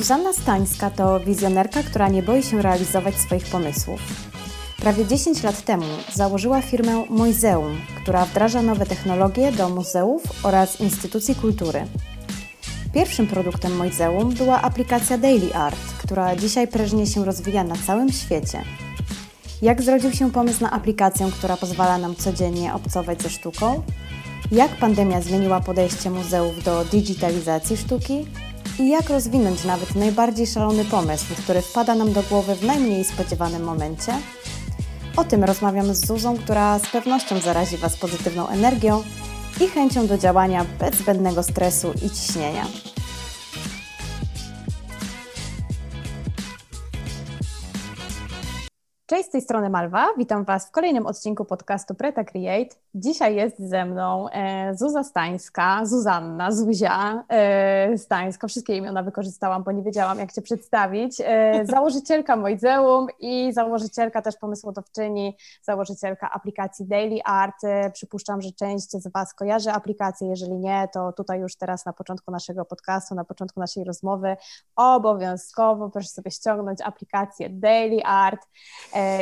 Zuzanna Stańska to wizjonerka, która nie boi się realizować swoich pomysłów. Prawie 10 lat temu założyła firmę Moizeum, która wdraża nowe technologie do muzeów oraz instytucji kultury. Pierwszym produktem Moizeum była aplikacja Daily Art, która dzisiaj prężnie się rozwija na całym świecie. Jak zrodził się pomysł na aplikację, która pozwala nam codziennie obcować ze sztuką? Jak pandemia zmieniła podejście muzeów do digitalizacji sztuki? I jak rozwinąć nawet najbardziej szalony pomysł, który wpada nam do głowy w najmniej spodziewanym momencie? O tym rozmawiamy z Zuzą, która z pewnością zarazi Was pozytywną energią i chęcią do działania bez zbędnego stresu i ciśnienia. Cześć, z tej strony Malwa. Witam Was w kolejnym odcinku podcastu Preta Create. Dzisiaj jest ze mną e, Zuza Stańska, Zuzanna, Zuzia e, Stańska. Wszystkie imiona wykorzystałam, bo nie wiedziałam, jak Cię przedstawić. E, założycielka Mojzeum i założycielka też pomysłodawczyni, założycielka aplikacji Daily Art. Przypuszczam, że część z Was kojarzy aplikację. Jeżeli nie, to tutaj już teraz na początku naszego podcastu, na początku naszej rozmowy obowiązkowo proszę sobie ściągnąć aplikację Daily Art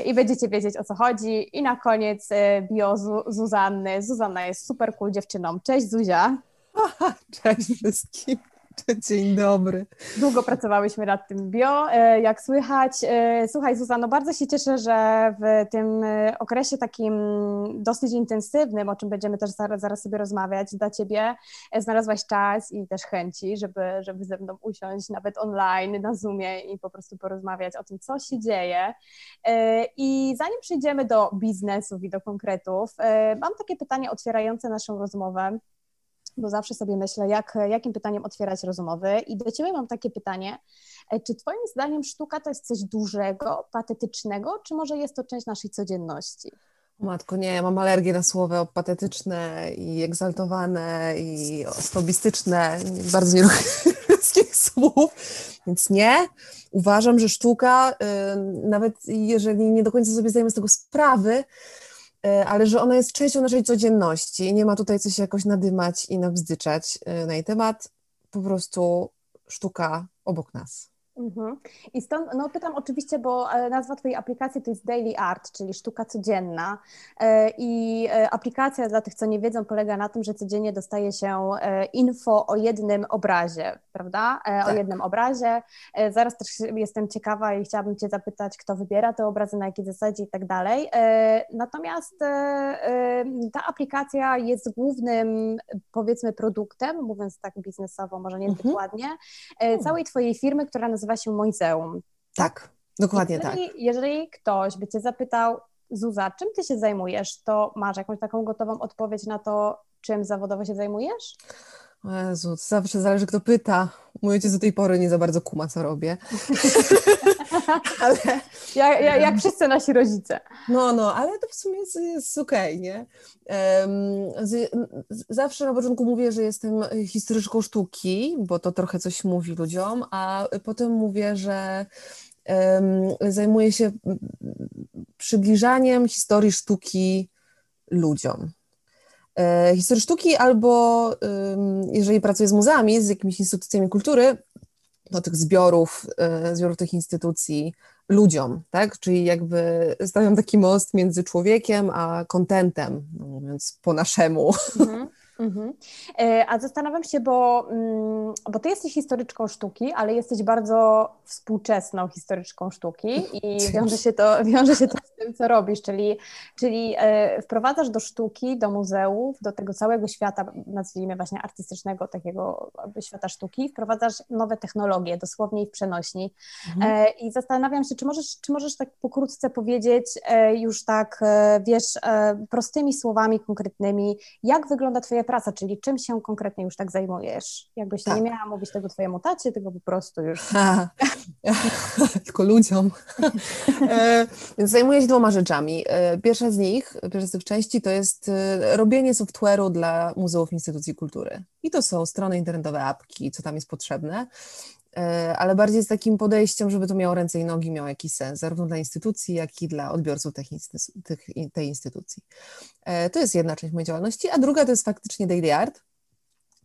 i będziecie wiedzieć, o co chodzi. I na koniec e, bio Zuzanny. Zuzanna jest super cool dziewczyną. Cześć Zuzia. Cześć wszystkim. Dzień dobry. Długo pracowałyśmy nad tym bio, e, jak słychać. E, słuchaj, Zuzano, bardzo się cieszę, że w tym e, okresie takim dosyć intensywnym, o czym będziemy też zaraz, zaraz sobie rozmawiać, dla Ciebie znalazłaś czas i też chęci, żeby, żeby ze mną usiąść nawet online, na Zoomie i po prostu porozmawiać o tym, co się dzieje. I zanim przejdziemy do biznesów i do konkretów, mam takie pytanie otwierające naszą rozmowę bo zawsze sobie myślę, jak, jakim pytaniem otwierać rozmowy. I do Ciebie mam takie pytanie. E, czy Twoim zdaniem sztuka to jest coś dużego, patetycznego, czy może jest to część naszej codzienności? Matko, nie, mam alergię na słowa patetyczne i egzaltowane i snobistyczne. Bardzo nie lubię wszystkich słów, więc nie. Uważam, że sztuka, nawet jeżeli nie do końca sobie zdajemy z tego sprawy, ale że ona jest częścią naszej codzienności i nie ma tutaj co się jakoś nadymać i nabzdyczać e, na jej temat. Po prostu sztuka obok nas. Mhm. I stąd no, pytam oczywiście, bo e, nazwa Twojej aplikacji to jest Daily Art, czyli sztuka codzienna. E, I e, aplikacja, dla tych, co nie wiedzą, polega na tym, że codziennie dostaje się info o jednym obrazie, prawda? O tak. jednym obrazie. Zaraz też jestem ciekawa i chciałabym Cię zapytać, kto wybiera te obrazy, na jakiej zasadzie i tak dalej. Natomiast ta aplikacja jest głównym, powiedzmy, produktem, mówiąc tak biznesowo, może nie mhm. dokładnie, całej Twojej firmy, która nazywa nazywa się Moizeum. Tak, dokładnie jeżeli, tak. Jeżeli ktoś by Cię zapytał, Zuza, czym Ty się zajmujesz, to masz jakąś taką gotową odpowiedź na to, czym zawodowo się zajmujesz? Jezu, zawsze zależy kto pyta. Mój ojciec do tej pory nie za bardzo kuma, co robię. ale... Ja, ja, jak wszyscy nasi rodzice. No, no, ale to w sumie jest, jest okej, okay, nie? Um, z, zawsze na początku mówię, że jestem historyczką sztuki, bo to trochę coś mówi ludziom, a potem mówię, że um, zajmuję się przybliżaniem historii sztuki ludziom. E, historii sztuki, albo jeżeli pracuję z muzeami, z jakimiś instytucjami kultury, do tych zbiorów, e, zbiorów tych instytucji ludziom, tak? Czyli jakby stawiam taki most między człowiekiem a kontentem, no mówiąc po naszemu. Mhm. Mhm. E, a zastanawiam się, bo, mm, bo ty jesteś historyczką sztuki, ale jesteś bardzo współczesną historyczką sztuki i wiąże się to, wiąże się to z tym, co robisz, czyli, czyli e, wprowadzasz do sztuki, do muzeów, do tego całego świata, nazwijmy właśnie artystycznego, takiego świata sztuki, wprowadzasz nowe technologie, dosłownie i w przenośni. Mhm. E, I zastanawiam się, czy możesz, czy możesz tak pokrótce powiedzieć, już tak, wiesz, prostymi słowami konkretnymi, jak wygląda twoja praca, czyli czym się konkretnie już tak zajmujesz? Jakbyś tak. nie miała mówić tego twojemu tacie, tylko po prostu już... tylko ludziom. e, więc zajmuję się dwoma rzeczami. E, pierwsza z nich, pierwsza z tych części to jest e, robienie software'u dla muzeów instytucji kultury. I to są strony internetowe, apki, co tam jest potrzebne. E, ale bardziej z takim podejściem, żeby to miało ręce i nogi, miało jakiś sens, zarówno dla instytucji, jak i dla odbiorców tych tej instytucji. E, to jest jedna część mojej działalności, a druga to jest faktycznie daily art,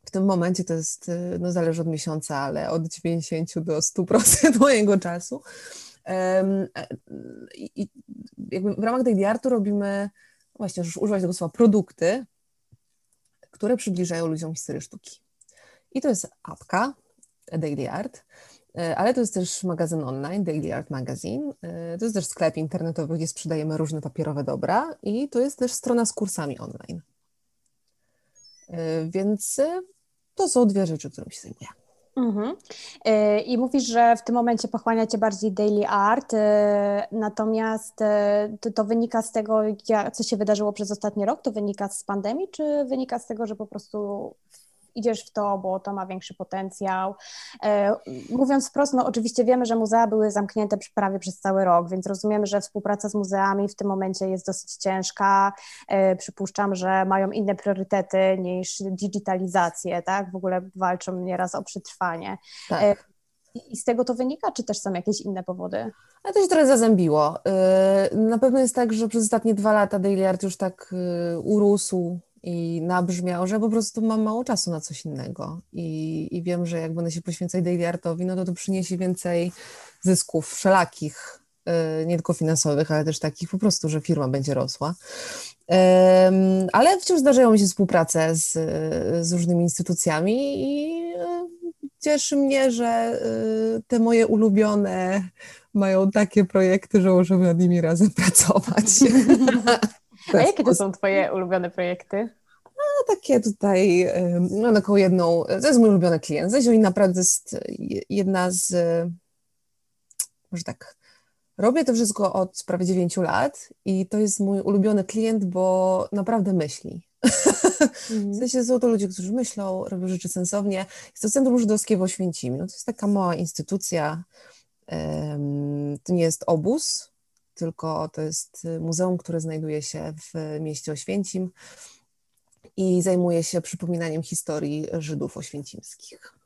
w tym momencie to jest, no zależy od miesiąca, ale od 90 do 100% mojego czasu. I jakby w ramach Daily Artu robimy, właśnie już używać tego słowa, produkty, które przybliżają ludziom historię sztuki. I to jest apka Daily Art, e, ale to jest też magazyn online, Daily Art Magazine. E, to jest też sklep internetowy, gdzie sprzedajemy różne papierowe dobra i to jest też strona z kursami online. E, więc to są dwie rzeczy, którymi się zajmuję. Mhm. I mówisz, że w tym momencie pochłania Cię bardziej daily art, natomiast to, to, wynika z tego, co się wydarzyło przez ostatni rok? To wynika z pandemii, czy wynika z tego, że po prostu idziesz w to, bo to ma większy potencjał. E, mówiąc wprost, no oczywiście wiemy, że muzea były zamknięte prawie przez cały rok, więc rozumiemy, że współpraca z muzeami w tym momencie jest dosyć ciężka. E, przypuszczam, że mają inne priorytety niż digitalizację, tak? W ogóle walczą nieraz o przetrwanie. Tak. E, I z tego to wynika, czy też są jakieś inne powody? Ale to się trochę zazębiło. Na pewno jest tak, że przez ostatnie dwa lata Daily Art już tak urósł i nabrzmiał, że po prostu mam mało czasu na coś innego i, i wiem, że jak będę się poświęcać daily artowi, no to to przyniesie więcej zysków wszelakich, yy, nie tylko finansowych, ale też takich po prostu, że firma będzie rosła. Ale wciąż zdarzają mi się współprace z, z różnymi instytucjami i yy, cieszy mnie, że y, te moje ulubione mają takie projekty, że możemy nad nimi razem pracować. A jakie to są Twoje ulubione projekty? No, takie tutaj, mam taką jedną, to jest mój ulubiony klient. Zezio naprawdę jest jedna z, może tak, robię to wszystko od prawie 9 lat i to jest mój ulubiony klient, bo naprawdę myśli. Mm. W sensie są to ludzie, którzy myślą, robią rzeczy sensownie. Jest to Centrum Żydowskie w Oświęcimiu. To jest taka mała instytucja, to nie jest obóz, tylko to jest y, muzeum, które znajduje się w mieście Oświęcim i zajmuje się przypominaniem historii Żydów oświęcimskich.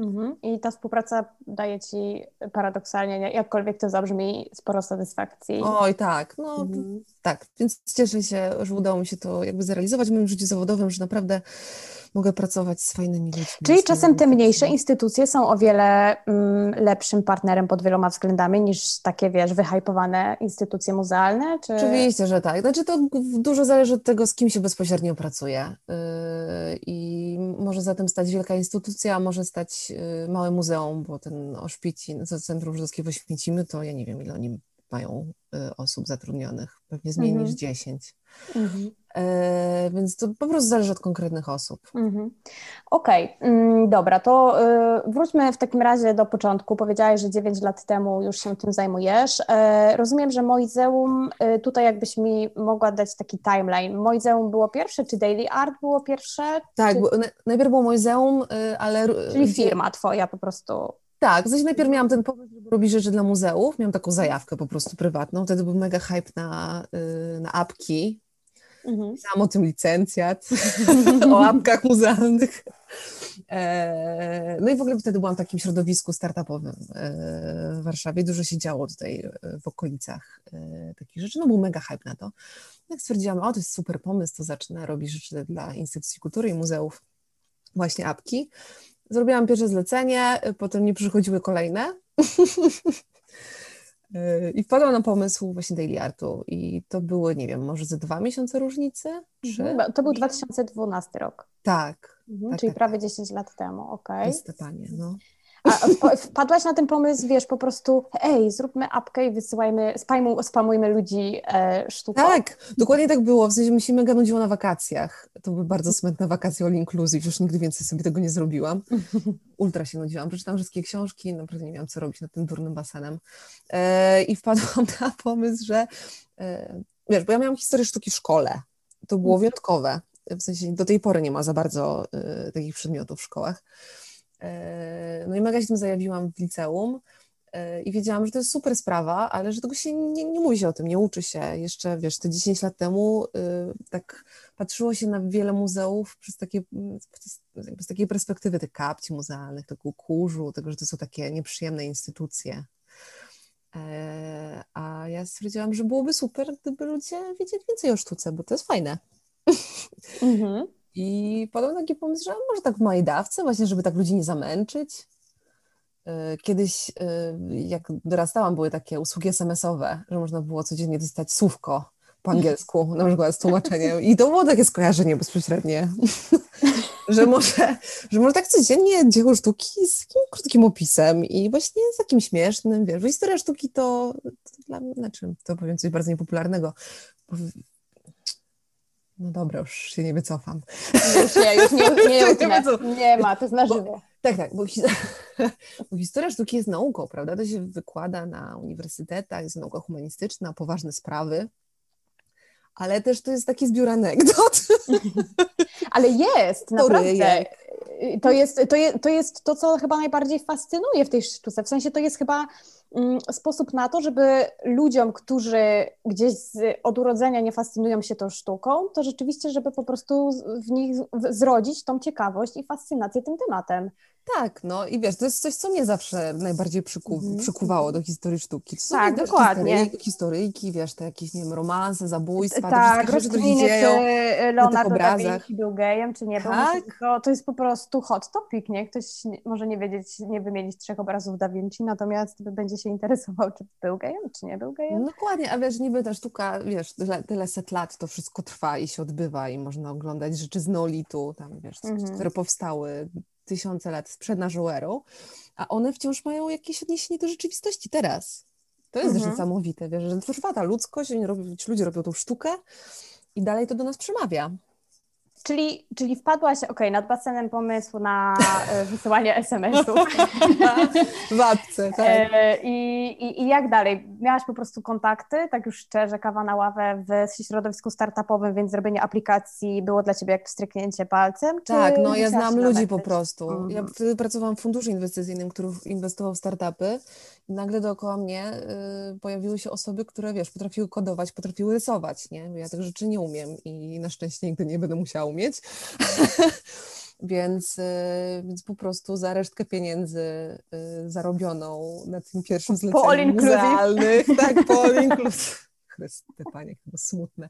Mhm. I ta współpraca daje Ci paradoksalnie, jakkolwiek to zabrzmi, sporo satysfakcji. Oj, tak, no mhm. tak, więc cieszę się, że udało mi się to jakby zrealizować w moim życiu zawodowym, że naprawdę mogę pracować z fajnymi ludźmi. Czyli czasem te mniejsze instytucje są o wiele mm, lepszym partnerem pod wieloma względami niż takie, wiesz, wyhypowane instytucje muzealne? Czy... Oczywiście, że tak. Znaczy to dużo zależy od tego, z kim się bezpośrednio pracuje. Yy, I może zatem stać wielka instytucja, a może stać yy, małe muzeum, bo ten Oszpicin, Centrum Żydowskie w Oświęcimiu, to ja nie wiem, ile oni mają y, osób zatrudnionych, pewnie z mniej mhm. niż 10. Mhm. E, więc to po prostu zależy od konkretnych osób. Mhm. Okej, okay. Mm, dobra, to y, wróćmy w takim razie do początku. Powiedziałeś, że 9 lat temu już się tym zajmujesz. E, rozumiem, że Moizeum, tutaj jakbyś mi mogła dać taki timeline. Moizeum było pierwsze, czy Daily Art było pierwsze? Tak, czy... najpierw było Moizeum, ale... Czyli firma twoja po prostu. Tak, w sensie najpierw miałam ten pomysł, żeby robić rzeczy dla muzeów, miałam taką zajawkę po prostu prywatną, wtedy był mega hype na, y, na apki, mhm. pisałam o tym licencjat, o apkach muzealnych. E, no i w ogóle wtedy byłam w takim środowisku startupowym e, w Warszawie, dużo się działo tutaj e, w okolicach takich rzeczy, no był mega hype na to. Jak stwierdziłam, o to jest super pomysł, to zacznę robić rzeczy dla instytucji kultury i muzeów, właśnie apki. Zrobiłam pierwsze zlecenie, potem nie przychodziły kolejne. I wpadłam na pomysł właśnie Daily Artu i to były, nie wiem, może ze dwa miesiące różnicy? Trzy? Mhm, to był 2012 rok. Tak. Mhm, tak czyli tak, prawie tak. 10 lat temu, okej. Okay. Zdecydowanie, no. A wpadłaś na ten pomysł, wiesz, po prostu, ej, zróbmy apkę i wysyłajmy, spamujmy, spamujmy ludzi e, sztuką. Tak, dokładnie tak było. W sensie mi się mega nudziło na wakacjach. To były bardzo smętne wakacje all inclusive, już nigdy więcej sobie tego nie zrobiłam. Ultra się nudziłam. Przeczytałam wszystkie książki, naprawdę nie miałam co robić nad tym durnym basenem. E, I wpadłam na pomysł, że e, wiesz, bo ja miałam historię sztuki w szkole. To było mhm. wyjątkowe. W sensie do tej pory nie ma za bardzo e, takich przedmiotów w szkołach. E, no i mega się tym zajawiłam w liceum e, i wiedziałam, że to jest super sprawa, ale że tego się nie, nie mówi się o tym, nie uczy się. Jeszcze, wiesz, te 10 lat temu e, tak patrzyło się na wiele muzeów przez takie, z takiej perspektywy tych kapci muzealnych, tego kurzu, tego, że to są takie nieprzyjemne instytucje. A ja stwierdziłam, że byłoby super, gdyby ludzie wiedzieli więcej o sztuce, bo to jest fajne. Mhm. I potem taki pomysł, że może tak w małej dawce, właśnie, żeby tak ludzi nie zamęczyć. Y, kiedyś, y, jak dorastałam, były takie usługi SMS-owe, że można było codziennie dostać słówko po angielsku, na przykład z tłumaczeniem. I to było takie skojarzenie bezpośrednie, że, może, że może tak codziennie dzieło sztuki z takim krótkim opisem i właśnie z takim śmiesznym, wiesz, historia sztuki to, to dla mnie, znaczy, to powiem coś bardzo niepopularnego, no dobra, już się nie wycofam. Już nie, już nie, nie, nie, nie ma, to jest na żywo. Tak, tak, bo, bo, historia sztuki jest nauką, prawda? To się wykłada na uniwersytetach, jest nauka humanistyczna, poważne sprawy, ale też to jest taki zbiór anegdot. Ale jest, naprawdę. To jest, to, jest, to jest to, co chyba najbardziej fascynuje w tej sztuce. W sensie to jest chyba sposób na to, żeby ludziom, którzy gdzieś z, od urodzenia nie fascynują się tą sztuką, to rzeczywiście, żeby po prostu w nich zrodzić tą ciekawość i fascynację tym tematem. Tak, no i wiesz, to jest coś, co mnie zawsze najbardziej przyku mm. przykuwało do historii sztuki. To tak, dokładnie. Historyjki, historyjki, wiesz, te jakieś, nie wiem, romanse, zabójstwa, tak, te wszystkie rzeczy, dzieją czy Leonardo da Vinci był gejem, czy nie był. Tak? To, to jest po prostu hot topic, nie? Ktoś może nie wiedzieć, nie wymienić trzech obrazów da Vinci, natomiast będzie się interesował, czy był gejem, czy nie był gejem. Dokładnie, a wiesz, niby ta sztuka, wiesz, tyle, tyle set lat to wszystko trwa i się odbywa i można oglądać rzeczy z neolitu, tam, wiesz, mm -hmm. które powstały tysiące lat przed naszą erą, a one wciąż mają jakieś odniesienie do rzeczywistości teraz. To jest mhm. też niesamowite, wiesz, że trwa ta ludzkość, ludzie robią tą sztukę i dalej to do nas przemawia. Czyli, czyli wpadłaś, okej, okay, nad basenem pomysłu na e, wysyłanie SMS-ów. w apce, tak. E, I, i, I jak dalej? Miałaś po prostu kontakty, tak już szczerze, kawa na ławę w środowisku startupowym, więc zrobienie aplikacji było dla Ciebie jak stryknięcie palcem? tak, no ja znam ludzi po prostu. Mm. Ja wtedy pracowałam w funduszu inwestycyjnym, który inwestował w startupy i nagle dookoła mnie y, pojawiły się osoby, które, wiesz, potrafiły kodować, potrafiły rysować, nie? Ja tych rzeczy nie umiem i na szczęście nigdy nie będę musiała umieć. więc, y, więc po prostu za resztkę pieniędzy y, zarobioną na tym pierwszym zleceniu muzealnych, tak, po all inclusive, Chryste, panie, chyba smutne,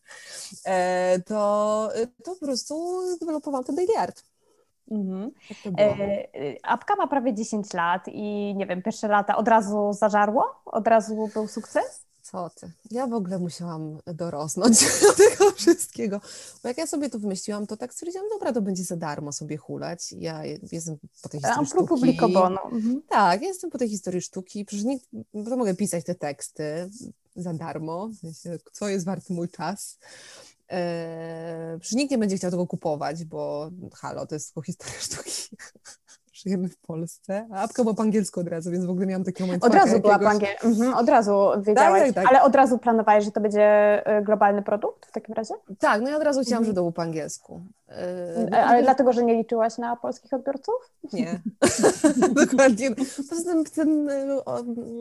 e, to, to po prostu zdewelopowałam ten daily art. Mhm. E, apka ma prawie 10 lat i nie wiem, pierwsze lata od razu zażarło? Od razu był sukces? Co ty? Ja w ogóle musiałam dorosnąć do tego wszystkiego. Bo jak ja sobie to wymyśliłam, to tak stwierdziłam, dobra, to będzie za darmo sobie hulać. Ja jestem po tej historii sztuki. publikowaną. Mhm. Tak, jestem po tej historii sztuki. Przecież nie, to mogę pisać te teksty za darmo. Co jest warty mój czas. Eee, przecież nikt nie będzie chciał tego kupować, bo halo, to jest tylko historia sztuki żyjemy w Polsce, a apka była po angielsku od razu, więc w ogóle miałam taki moment. Od razu jakiegoś... była po angielsku, mhm, od razu wiedziałaś, tak, tak, tak. ale od razu planowałeś, że to będzie y, globalny produkt w takim razie? Tak, no ja od razu chciałam, mhm. że to był po angielsku. Yy, ale dlatego, że nie liczyłaś na polskich odbiorców? Nie, dokładnie. Poza tym, tym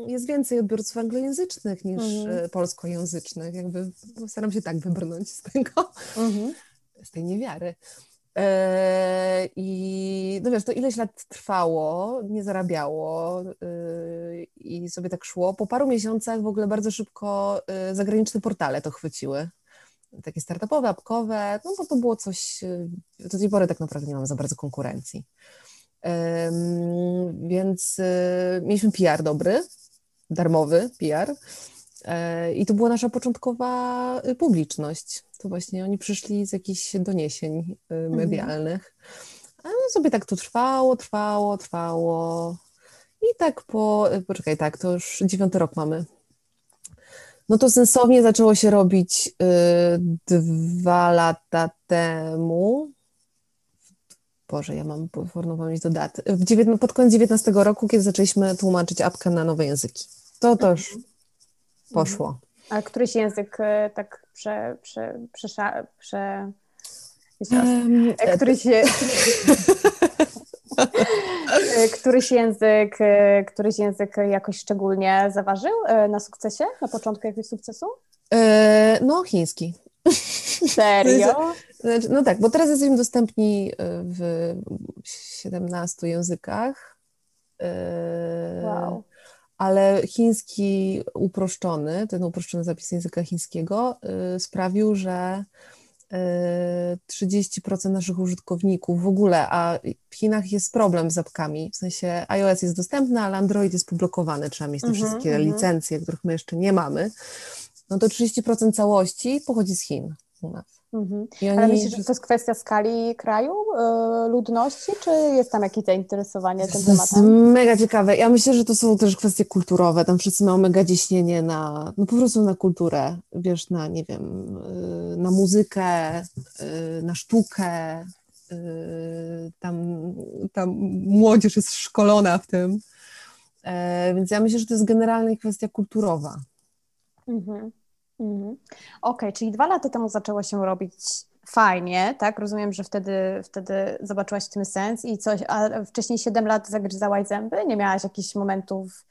jest więcej odbiorców anglojęzycznych niż mhm. polskojęzycznych, jakby staram się tak wybrnąć z tego, mhm. z tej niewiary. Yy, I no wiesz, to ileś lat trwało, nie zarabiało yy, i sobie tak szło. Po paru miesiącach w ogóle bardzo szybko yy, zagraniczne portale to chwyciły. Takie startupowe, apkowe, no bo to było coś, do tej pory tak naprawdę nie mamy za bardzo konkurencji. Więc mieliśmy PR dobry, darmowy PR i to była nasza początkowa publiczność to właśnie oni przyszli z jakichś doniesień y, mhm. medialnych. A no sobie tak to trwało, trwało, trwało. I tak po, y, poczekaj, tak, to już dziewiąty rok mamy. No to sensownie zaczęło się robić y, dwa lata temu. Boże, ja mam pamięć do daty. W pod koniec 19 roku, kiedy zaczęliśmy tłumaczyć apkę na nowe języki. To też mhm. poszło. A któryś język tak prze, prze, prze, prze um, któryś, któryś język, któryś język jakoś szczególnie zaważył e, na sukcesie, na początku jakiegoś sukcesu? E, no, chiński. Serio? Znaczy, no tak, bo teraz jesteśmy dostępni w 17 językach. Wow ale chiński uproszczony, ten uproszczony zapis języka chińskiego y, sprawił, że 30% naszych użytkowników w ogóle, a w Chinach jest problem z apkami, w sensie iOS jest dostępny, ale Android jest poblokowany, trzeba mieć te -hmm, wszystkie -hmm. licencje, których my jeszcze nie mamy, no to 30% całości pochodzi z Chin u nas. Mhm. Oni... Ale myślisz, że to jest kwestia skali kraju, yy, ludności, czy jest tam jakieś zainteresowanie tym tematem? To jest mega ciekawe. Ja myślę, że to są też kwestie kulturowe. Tam wszyscy mają mega ciśnienie na, no po prostu na kulturę, wiesz, na, nie wiem, yy, na muzykę, yy, na sztukę. Tam, tam młodzież jest szkolona w tym. Więc ja myślę, że to jest generalnie kwestia kulturowa. Mhm. Mhm. Okej, okay, czyli dwa lata temu zaczęło się robić fajnie, tak? Rozumiem, że wtedy, wtedy zobaczyłaś w tym sens i coś, a wcześniej 7 lat zagryzałaś zęby? Nie miałaś jakichś momentów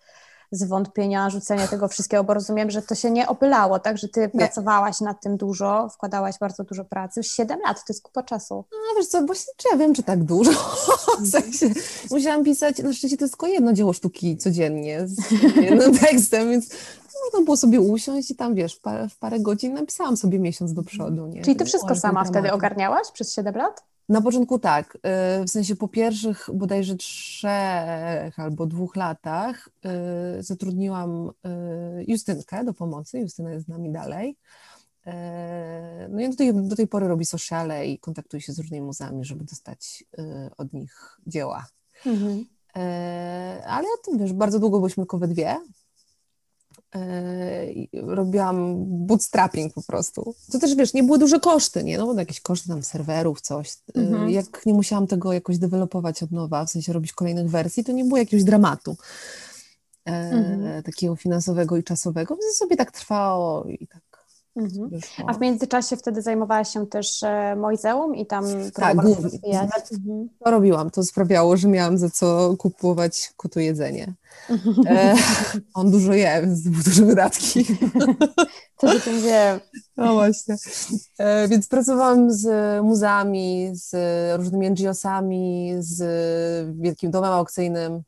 zwątpienia, rzucenia tego wszystkiego, bo rozumiem, że to się nie opylało, tak? Że ty nie. pracowałaś nad tym dużo, wkładałaś bardzo dużo pracy. Już 7 lat, to jest kupa czasu. No wiesz co, właśnie czy ja wiem, czy tak dużo. w sensie, musiałam pisać, na szczęście to jest tylko jedno dzieło sztuki codziennie z jednym tekstem, więc można było sobie usiąść i tam, wiesz, w parę, w parę godzin napisałam sobie miesiąc do przodu. Nie? Czyli ty wszystko sama wtedy ogarniałaś przez 7 lat? Na początku tak, y, w sensie po pierwszych bodajże trzech albo dwóch latach y, zatrudniłam y, Justynkę do pomocy, Justyna jest z nami dalej. No i do tej, do tej pory robi sociale i kontaktuje się z różnymi muzeami, żeby dostać od nich dzieła. Mhm. Ale ja to wiesz, bardzo długo byliśmy tylko we dwie, robiłam bootstrapping po prostu. To też, wiesz, nie były duże koszty, nie? No jakieś koszty tam serwerów, coś. Mhm. Jak nie musiałam tego jakoś dewelopować od nowa, w sensie robić kolejnych wersji, to nie było jakiegoś dramatu mhm. takiego finansowego i czasowego, więc sobie tak trwało i tak Mhm. A w międzyczasie wtedy zajmowałaś się też e, Mojzeum i tam tak, głównie. Mhm. To robiłam, to sprawiało, że miałam za co kupować kotu jedzenie. E, on dużo je, więc to były duże wydatki. To o tym wiem. No właśnie. E, więc pracowałam z muzeami, z różnymi NGO-sami, z Wielkim Domem Aukcyjnym,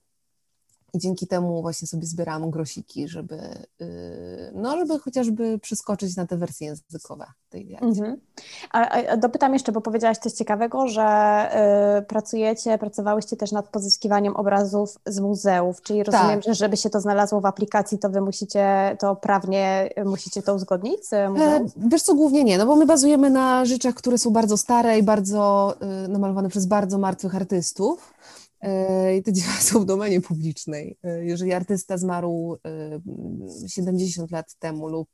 i dzięki temu właśnie sobie zbierałam grosiki, żeby, yy, no, żeby chociażby przeskoczyć na te wersje językowe tej wiedzy. Mhm. A, a, dopytam jeszcze, bo powiedziałaś coś ciekawego, że y, pracujecie, pracowałyście też nad pozyskiwaniem obrazów z muzeów, czyli rozumiem, tak. że żeby się to znalazło w aplikacji, to wy musicie to prawnie, musicie to uzgodnić z muzeum? E, wiesz co, głównie nie, no bo my bazujemy na rzeczach, które są bardzo stare i bardzo y, namalowane przez bardzo martwych artystów, i te dzieła są w domenie publicznej. E, jeżeli artysta zmarł 70 e, lat temu lub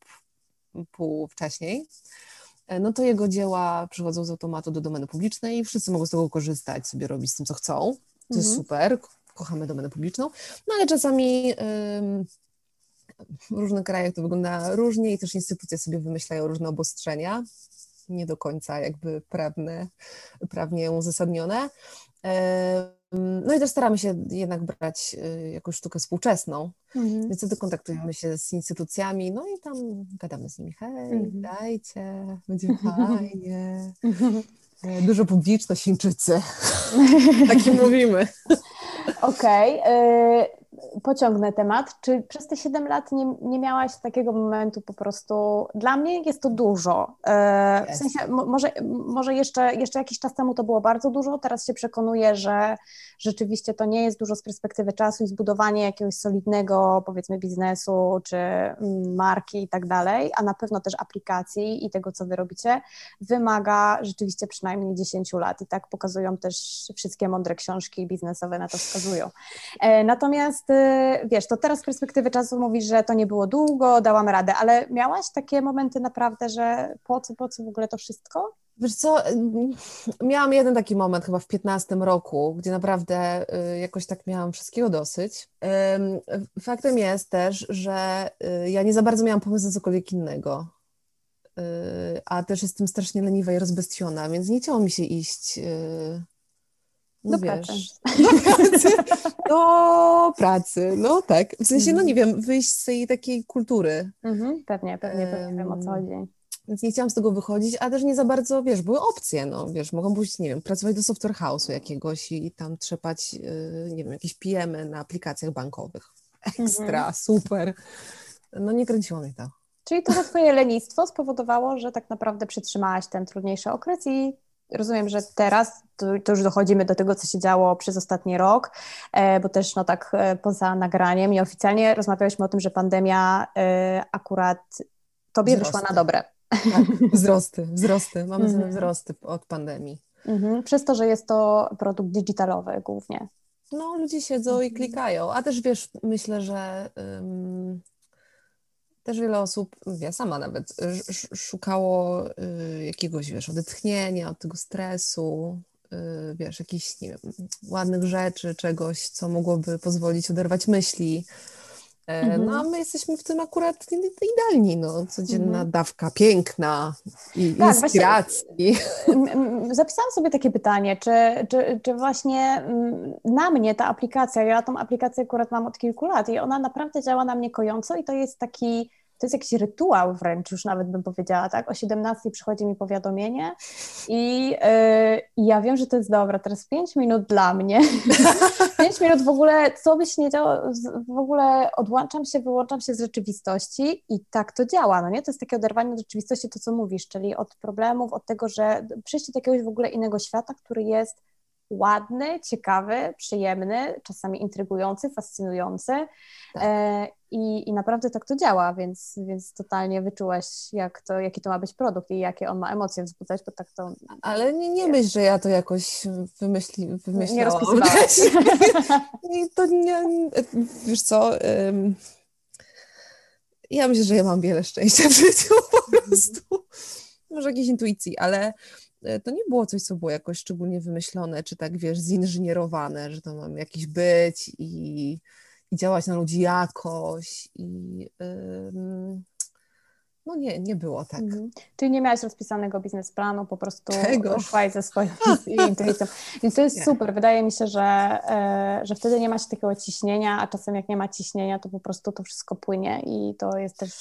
pół wcześniej, no to jego dzieła przychodzą z automatu do domeny publicznej i wszyscy mogą z tego korzystać, sobie robić z tym, co chcą. To mhm. jest super, kochamy domenę publiczną, no ale czasami w różnych krajach to wygląda różnie i też instytucje sobie wymyślają różne obostrzenia, nie do końca jakby prawne, prawnie uzasadnione. No i też staramy się jednak brać y, jakąś sztukę współczesną, mhm. więc wtedy kontaktujemy się z instytucjami, no i tam gadamy z nimi, hej, mhm. dajcie, będzie fajnie. E, dużo publiczność Chińczycy. Taki mówimy. Okej. Okay pociągnę temat. Czy przez te 7 lat nie, nie miałaś takiego momentu po prostu? Dla mnie jest to dużo. E, w sensie, może, może jeszcze, jeszcze jakiś czas temu to było bardzo dużo, teraz się przekonuję, że rzeczywiście to nie jest dużo z perspektywy czasu i zbudowanie jakiegoś solidnego, powiedzmy, biznesu czy mm, marki i tak dalej, a na pewno też aplikacji i tego, co wy robicie, wymaga rzeczywiście przynajmniej 10 lat i tak pokazują też wszystkie mądre książki biznesowe na to wskazują. E, natomiast Y, wiesz, to teraz z perspektywy czasu mówisz, że to nie było długo, dałam radę, ale miałaś takie momenty naprawdę, że po co, po co w ogóle to wszystko? Wiesz co, miałam jeden taki moment chyba w 15 roku, gdzie naprawdę y, jakoś tak miałam wszystkiego dosyć. Faktem jest też, że y, ja nie za bardzo miałam pomysłu na cokolwiek innego, a też jestem strasznie leniwa i rozbestiona, więc nie chciało mi się iść do wiesz, pracy. Do pracy. Do pracy, no tak. W sensie, no nie wiem, wyjść z tej takiej kultury. Mhm, pewnie, pewnie, pewnie wiem o co chodzi. Więc nie chciałam z tego wychodzić, a też nie za bardzo, wiesz, były opcje, no, wiesz, mogą być, nie wiem, pracować do software house'u jakiegoś i tam trzepać, yy, nie wiem, jakieś PM-y na aplikacjach bankowych. Ekstra, mhm. super. No nie kręciło mnie to. Czyli to twoje lenistwo spowodowało, że tak naprawdę przetrzymałaś ten trudniejszy okres i rozumiem, że teraz to, to, już dochodzimy do tego, co się działo przez ostatni rok, e, bo też no tak e, poza nagraniem i oficjalnie rozmawialiśmy o tym, że pandemia e, akurat tobie wzrosty. wyszła na dobre. Tak, wzrosty, wzrosty. Mamy mm wzrosty od pandemii. -hmm. Przez to, że jest to produkt digitalowy głównie. No, ludzie siedzą i mhm. klikają, a też wiesz, myślę, że um, też wiele osób, ja sama nawet, szukało y, jakiegoś, wiesz, odetchnienia od tego stresu, y, wiesz, jakichś, nie wiem, ładnych rzeczy, czegoś, co mogłoby pozwolić oderwać myśli. E, no a mhm. my jesteśmy w tym akurat idealni, no, codzienna mhm. dawka piękna i tak, inspiracji. Właśnie, zapisałam sobie takie pytanie, czy, czy, czy właśnie na mnie ta aplikacja, ja tą aplikację akurat mam od kilku lat i ona naprawdę działa na mnie kojąco i to jest taki to jest jakiś rytuał wręcz, już nawet bym powiedziała, tak? O 17 przychodzi mi powiadomienie i, yy, ja wiem, że to jest dobra. Teraz 5 minut dla mnie. 5 minut w ogóle, co byś nie działo, w ogóle odłączam się, wyłączam się z rzeczywistości i tak to działa, no nie? To jest takie oderwanie od rzeczywistości, to co mówisz, czyli od problemów, od tego, że przyjście do jakiegoś w ogóle innego świata, który jest ładny, ciekawy, przyjemny, czasami intrygujący, fascynujący. Tak. E, i, I naprawdę tak to działa, więc, więc totalnie wyczułaś, jak to, jaki to ma być produkt i jakie on ma emocje wzbudzać, bo tak to... Ale nie, nie myśl, że ja to jakoś wymyśli, wymyślałam. Nie rozpisywałaś. To nie... Wiesz co... Um, ja myślę, że ja mam wiele szczęścia w życiu po prostu. Może jakiejś intuicji, ale e, to nie było coś, co było jakoś szczególnie wymyślone, czy tak, wiesz, zinżynierowane, że to mam jakiś być i i działać na ludzi jakoś i no nie, nie było tak. Mhm. Czyli nie miałaś rozpisanego biznesplanu, po prostu Czego? szłaś ze swoją intuicją. Więc to jest nie. super. Wydaje mi się, że, e, że wtedy nie ma się takiego ciśnienia, a czasem jak nie ma ciśnienia, to po prostu to wszystko płynie i to jest też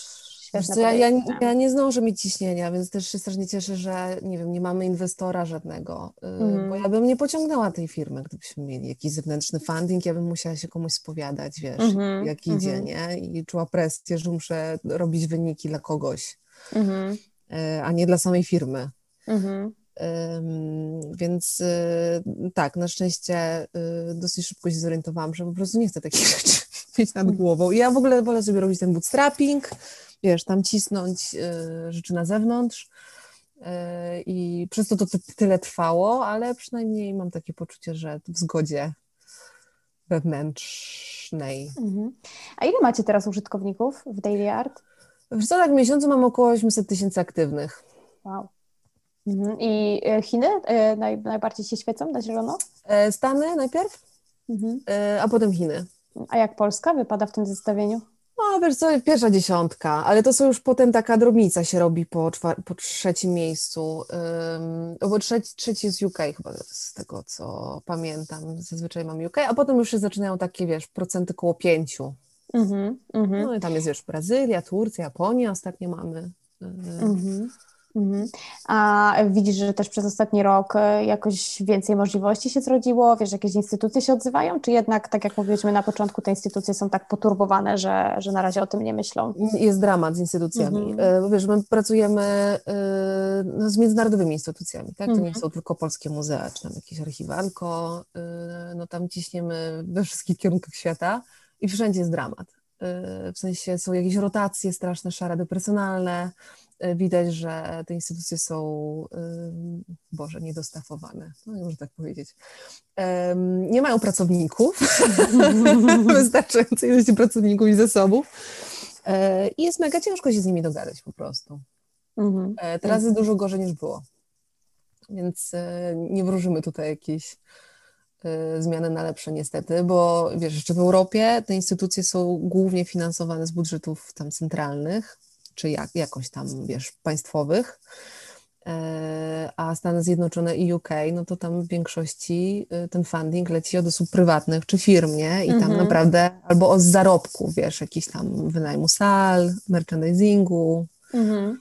co, ja, ja, ja, nie zdążę mieć ciśnienia, więc też się strasznie cieszę, że nie wiem, nie mamy inwestora żadnego, mm. bo ja bym nie pociągnęła tej firmy, gdybyśmy mieli jakiś zewnętrzny funding, ja bym musiała się komuś spowiadać, wiesz, mm -hmm, jak idzie, mm -hmm. nie? I czuła presję, że muszę robić wyniki dla kogoś, -hmm. a nie dla samej firmy. Mhm. Więc y, tak, na szczęście y, dosyć szybko się zorientowałam, że po prostu nie chcę takich rzeczy mieć nad mm. głową. I ja w ogóle wolę sobie robić ten bootstrapping, wiesz, tam cisnąć y, rzeczy na zewnątrz. Y, I przez to to tyle trwało, ale przynajmniej mam takie poczucie, że w zgodzie wewnętrznej. Mhm. A ile macie teraz użytkowników w Daily Art? W tak w miesiącu mam około 800 tysięcy aktywnych. Wow. Mhm. I e, Chiny e, naj, najbardziej się świecą na zielono? E, Stany najpierw, mhm. a potem Chiny. A jak Polska wypada w tym zestawieniu? No wiesz co, pierwsza dziesiątka, ale to są już potem taka drobnica się robi po, po trzecim miejscu, um, bo trzeci, trzeci jest UK chyba z tego co pamiętam, zazwyczaj mam UK, a potem już się zaczynają takie wiesz, procenty koło pięciu. Mm -hmm, no i tam jest wiesz Brazylia, Turcja, Japonia ostatnio mamy. Mm -hmm. Mhm. A widzisz, że też przez ostatni rok e, jakoś więcej możliwości się zrodziło? Wiesz, jakieś instytucje się odzywają? Czy jednak, tak jak mówiliśmy na początku, te instytucje są tak poturbowane, że, że na razie o tym nie myślą? Jest dramat z instytucjami. Mhm. E, wiesz, my pracujemy e, no, z międzynarodowymi instytucjami, tak? To nie mhm. są tylko polskie muzea, czy tam jakieś archiwalko. No tam ciśniemy we wszystkich kierunkach świata i wszędzie jest dramat. W sensie są jakieś rotacje straszne, szarady personalne, E, widać, że te instytucje są, Boże, niedostafowane, no można tak powiedzieć. Nie mają pracowników, wystarczającej ilości pracowników i zasobów e, i jest mega ciężko się z nimi dogadać po prostu. Mhm. E, teraz jest dużo gorzej niż było, więc nie wróżymy tutaj jakiejś zmiany na lepsze niestety, bo wiesz, jeszcze w Europie te instytucje są głównie finansowane z budżetów tam centralnych, czy jak, jakoś tam, wiesz, państwowych, e, a Stany Zjednoczone i UK, no to tam w większości y, ten funding leci od osób prywatnych czy firm, nie? I tam mhm. naprawdę albo od zarobków, wiesz, jakiś tam wynajmu sal, merchandisingu mhm.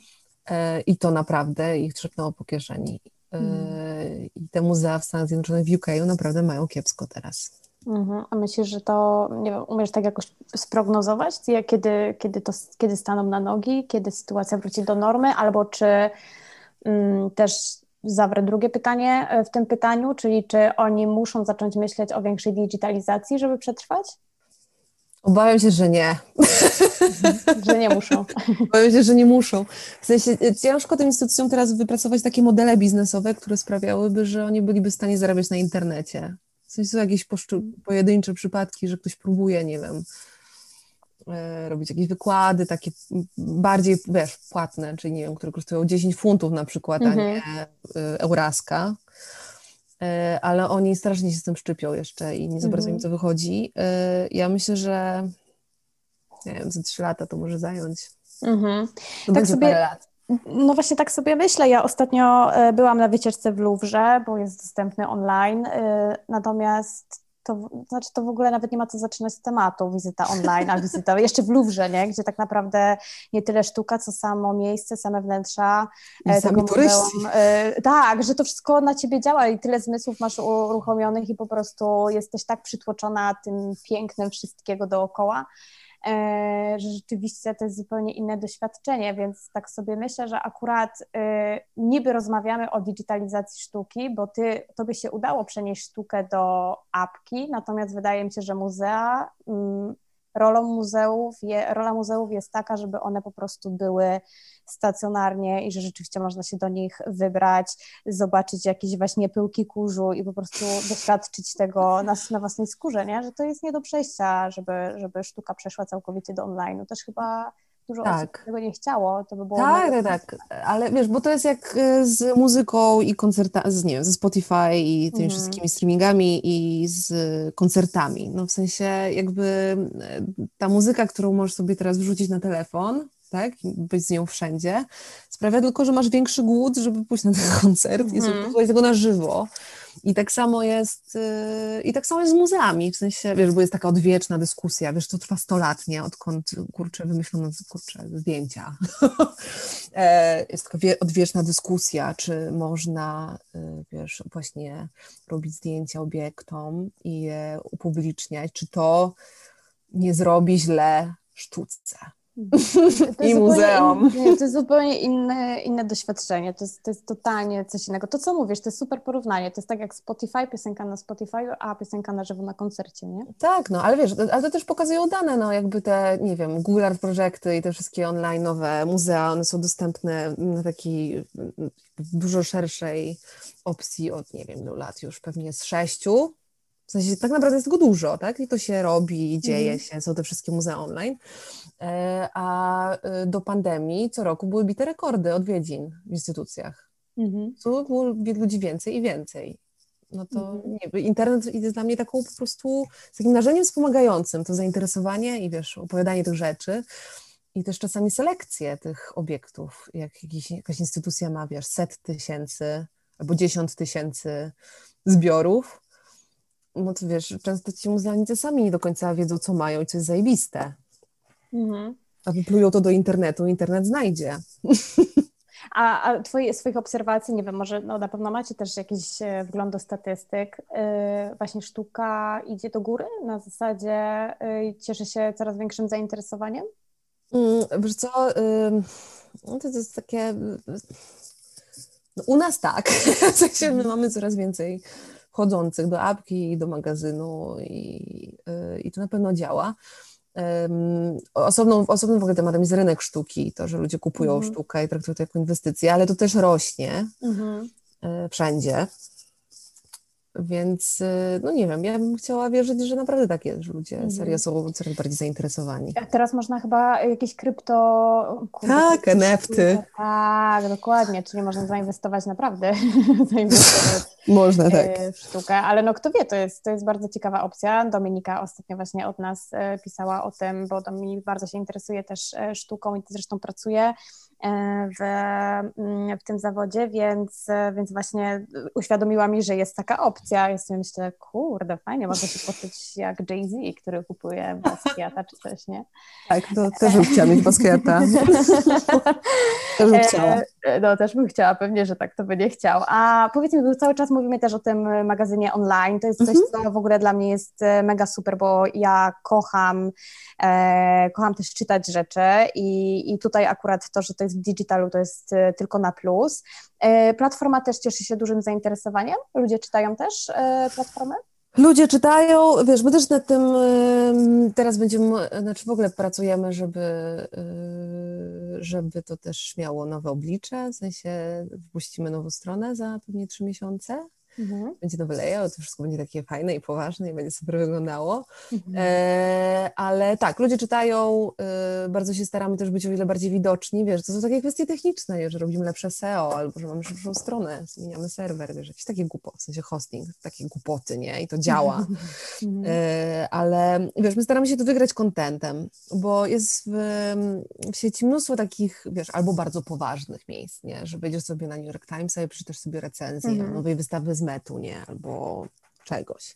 E, i to naprawdę ich trzepnęło po kieszeni. E, mhm. I te muzea w Stanach Zjednoczonych w UK naprawdę mają kiepsko teraz. Mhm. A myślisz, że to, nie wiem, umiesz tak jakoś sprognozować, kiedy, kiedy, to, kiedy staną na nogi, kiedy sytuacja wróci do normy, albo czy mm, też zawrę drugie pytanie e, w tym pytaniu, czyli czy oni muszą zacząć myśleć o większej digitalizacji, żeby przetrwać? Obawiam się, że nie. że nie muszą. Obawiam się, że nie muszą. W sensie ciężko tym instytucjom teraz wypracować takie modele biznesowe, które sprawiałyby, że oni byliby w stanie zarabiać na internecie. W sensie są jakieś pojedyncze przypadki, że ktoś próbuje, nie wiem, e, robić jakieś wykłady takie bardziej, wiesz, płatne, czyli nie wiem, które kosztują 10 funtów na przykład, a nie mhm. e, euraska. E, ale oni strasznie się z tym szczypią jeszcze i nie za bardzo im to wychodzi. Ja myślę, że nie wiem, za trzy lata to może zająć. Mhm. To tak sobie, lat. No właśnie tak sobie myślę. Ja ostatnio e, byłam na wycieczce w Louvre, bo jest dostępny online, e, natomiast to znaczy to w ogóle nawet nie ma co zaczynać z tematu, wizyta online, a wizyta jeszcze w Louvre, nie? gdzie tak naprawdę nie tyle sztuka, co samo miejsce, same wnętrza. I e, sami turyści. tak, że to wszystko na ciebie działa i tyle zmysłów masz uruchomionych i po prostu jesteś tak przytłoczona tym pięknem wszystkiego dookoła, że rzeczywiście to jest zupełnie inne doświadczenie, więc tak sobie myślę, że akurat e, niby rozmawiamy o digitalizacji sztuki, bo ty, tobie się udało przenieść sztukę do apki, natomiast wydaje mi się, że muzea mm, rolą muzeów, je, rola muzeów jest taka, żeby one po prostu były stacjonarnie i że rzeczywiście można się do nich wybrać, zobaczyć jakieś właśnie pyłki kurzu i po prostu doświadczyć tego na, na własnej skórze, nie? że to jest nie do przejścia, żeby, żeby sztuka przeszła całkowicie do online. Też chyba dużo tak. osób tego nie chciało, to by było... Tak, tak, tak, ale wiesz, bo to jest jak y, z muzyką i koncertami, z, nie wiem, ze Spotify i tymi mhm. wszystkimi streamingami i z koncertami, no w sensie jakby y, ta muzyka, którą możesz sobie teraz wrzucić na telefon, tak, być z nią wszędzie, sprawia tylko, że masz większy głód, żeby pójść na ten koncert mm. i sobie mhm. posłuchać tego na żywo. I tak samo jest yy, i tak samo jest z muzeami, w sensie, wiesz, bo jest taka odwieczna dyskusja, wiesz, to trwa 100 lat, nie, odkąd, kurczę, wymyślono, kurczę, zdjęcia. E, jest taka odwieczna dyskusja, czy można, yy, wiesz, właśnie robić zdjęcia obiektom i je upubliczniać, czy to nie zrobi źle sztuce. I muzeum. Inne, to jest zupełnie inne, inne doświadczenie, to jest, to jest totalnie coś innego. To, co mówisz, to jest super porównanie. To jest tak jak Spotify, piosenka na Spotify, a piosenka na żywo na koncercie, nie? Tak, no, ale wiesz, ale to też pokazują dane, no, jakby te, nie wiem, Google Art Projekty i te wszystkie online nowe muzea, one są dostępne na takiej dużo szerszej opcji od, nie wiem, do lat już pewnie z sześciu, w sensie tak naprawdę jest tego dużo, tak? I to się robi, dzieje mm. się, są te wszystkie muzea online. E, a e, do pandemii co roku były bite rekordy odwiedzin w instytucjach. Mm -hmm. było ludzi więcej i więcej. No to -hmm. nie, internet jest dla mnie taką po prostu takim narzędziem wspomagającym to zainteresowanie i wiesz, opowiadanie tych rzeczy i też czasami selekcję tych obiektów. Jak jakiś, jakaś instytucja ma, wiesz, set tysięcy albo dziesiąt tysięcy zbiorów, no to wiesz, często ci muzealnicy sami nie do końca wiedzą, co mają i co jest zajebiste. Mhm. A wyplują to do internetu, internet znajdzie. A, a twoje, swoich obserwacji, nie wiem, może no, na pewno macie też jakiś e, wgląd do statystyk. Yy, właśnie sztuka idzie do góry na zasadzie yy, cieszy się coraz większym zainteresowaniem? Yy, wiesz co, no to jest takie... No, u nas tak. W sensie my mamy coraz więcej chodzących do apki i do magazynu i, i to na pewno działa. Um, osobną, osobnym w ogóle tematem jest rynek sztuki, to, że ludzie kupują mhm. sztukę i traktują to jako inwestycję, ale to też rośnie mhm. E, wszędzie. Więc, y, no nie wiem, ja bym chciała wierzyć, że naprawdę tak jest, że ludzie mhm. serio są coraz bardziej zainteresowani. A teraz można chyba jakieś krypto... Kurde, tak, NFT. Tak, dokładnie, czyli można zainwestować naprawdę zainwestować można, tak. E, w sztukę, ale no kto wie, to jest, to jest bardzo ciekawa opcja. Dominika ostatnio właśnie od nas e, pisała o tym, bo Dominik bardzo się interesuje też e, sztuką i zresztą pracuje w, mm, w tym zawodzie, więc, więc właśnie uświadomiła mi, że jest taka opcja. Ja sobie myślę, kurde, fajnie, mogę się poczuć jak Jay-Z, który kupuje Basquiata czy coś, nie? Tak, to też bym chciała mieć Basquiata. też bym chciała. E, no też bym chciała, pewnie, że tak to by nie chciał. A powiedz mi, bo cały czas mówimy też o tym magazynie online. To jest coś, mhm. co w ogóle dla mnie jest e, mega super, bo ja kocham, e, kocham też czytać rzeczy i, i tutaj akurat to, że to jest w digitalu, to jest e, tylko na plus. E, platforma też cieszy się dużym zainteresowaniem. Ludzie czytają też e, platformę? Ludzie czytają, wiesz, my też nad tym teraz będziemy, znaczy w ogóle pracujemy, żeby, żeby to też miało nowe oblicze, w sensie wpuścimy nową stronę za pewnie trzy miesiące Mhm. Będzie nowy layout, to wszystko będzie takie fajne i poważne i będzie super wyglądało. Mhm. E, ale tak, ludzie czytają, e, bardzo się staramy też być o wiele bardziej widoczni, wiesz, to są takie kwestie techniczne, że robimy lepsze SEO albo że mamy szybszą stronę, zmieniamy serwer, wiesz, jakieś takie głupoty, w sensie hosting, takie głupoty, nie? I to działa. Mhm. E, ale wiesz, my staramy się to wygrać kontentem, bo jest w, w sieci mnóstwo takich, wiesz, albo bardzo poważnych miejsc, nie? Że wejdziesz sobie na New York Times i przeczytasz sobie recenzję mhm. nowej wystawy z metu, nie? Albo czegoś.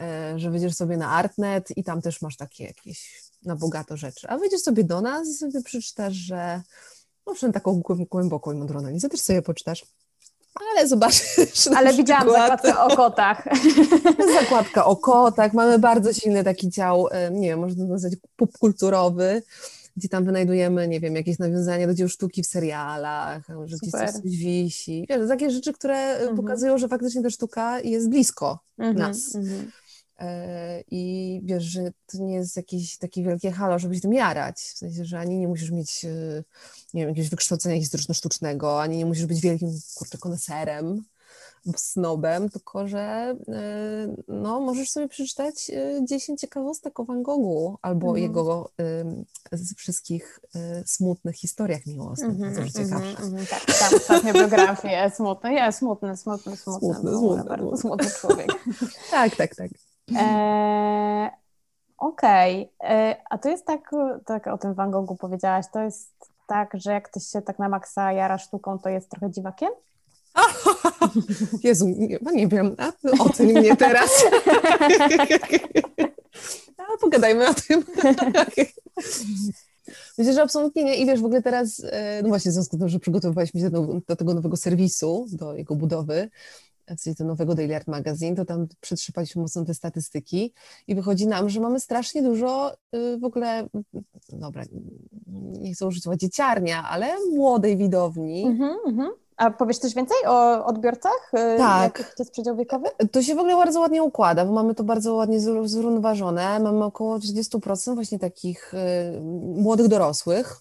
E, że wyjdziesz sobie na Artnet i tam też masz takie jakieś na bogato rzeczy. A wyjdziesz sobie do nas i sobie przeczytasz, że no przynajmniej taką głęboką i mądrą analizę też sobie poczytasz. Ale zobaczysz. Ale widziałam przykład, zakładkę o kotach. Zakładka o kotach. Mamy bardzo silny taki dział, e, nie wiem, można nazwać popkulturowy gdzie tam wynajdujemy, nie wiem, jakieś nawiązania do dzieł sztuki w serialach, że gdzieś coś wisi. Wiesz, takie rzeczy, które e, mhm. pokazują, że faktycznie ta sztuka jest blisko mhm, nas. Mhm. E, I wiesz, że to nie jest jakieś takie wielkie halo, żeby się tym jarać. W sensie, że ani nie musisz mieć, e, nie wiem, jakiegoś wykształcenia historyczno-sztucznego, ani nie musisz być wielkim, kurczę, koneserem snobem, tylko że y, no, możesz sobie przeczytać 10 y, ciekawostek o Van Goghu albo mm -hmm. jego y, wszystkich smutnych historiach miłosnych, mm -hmm, to ciekawsze. Mm -hmm, tak, tam ostatnie biografie smutne, ja smutny, smutny, smutny, smutny, smutny, bardzo smutny człowiek. tak, tak, tak. E, Okej, okay. E, a to jest tak, tak o tym Van Goghu powiedziałaś, to jest tak, że jak ktoś się tak na maksa jara sztuką, to jest trochę dziwakiem? Jezu, nie, no nie wiem, a, oceń mnie teraz. A, pogadajmy o tym. Myślę, że absolutnie nie. I wiesz, w ogóle teraz, e, no właśnie w związku z tym, że przygotowywaliśmy się do, do tego nowego serwisu, do jego budowy, sensie do nowego Daily Art Magazine, to tam przetrzepaliśmy mocno te statystyki i wychodzi nam, że mamy strasznie dużo y, w ogóle, dobra, nie chcę użyć słowa dzieciarnia, ale młodej widowni, mm -hmm, a powiesz coś więcej o odbiorcach? Y, tak. Jaki to jest przedział wiekowy? To się w ogóle bardzo ładnie układa, bo mamy to bardzo ładnie zrównoważone. Mamy około 30% właśnie takich y, młodych dorosłych.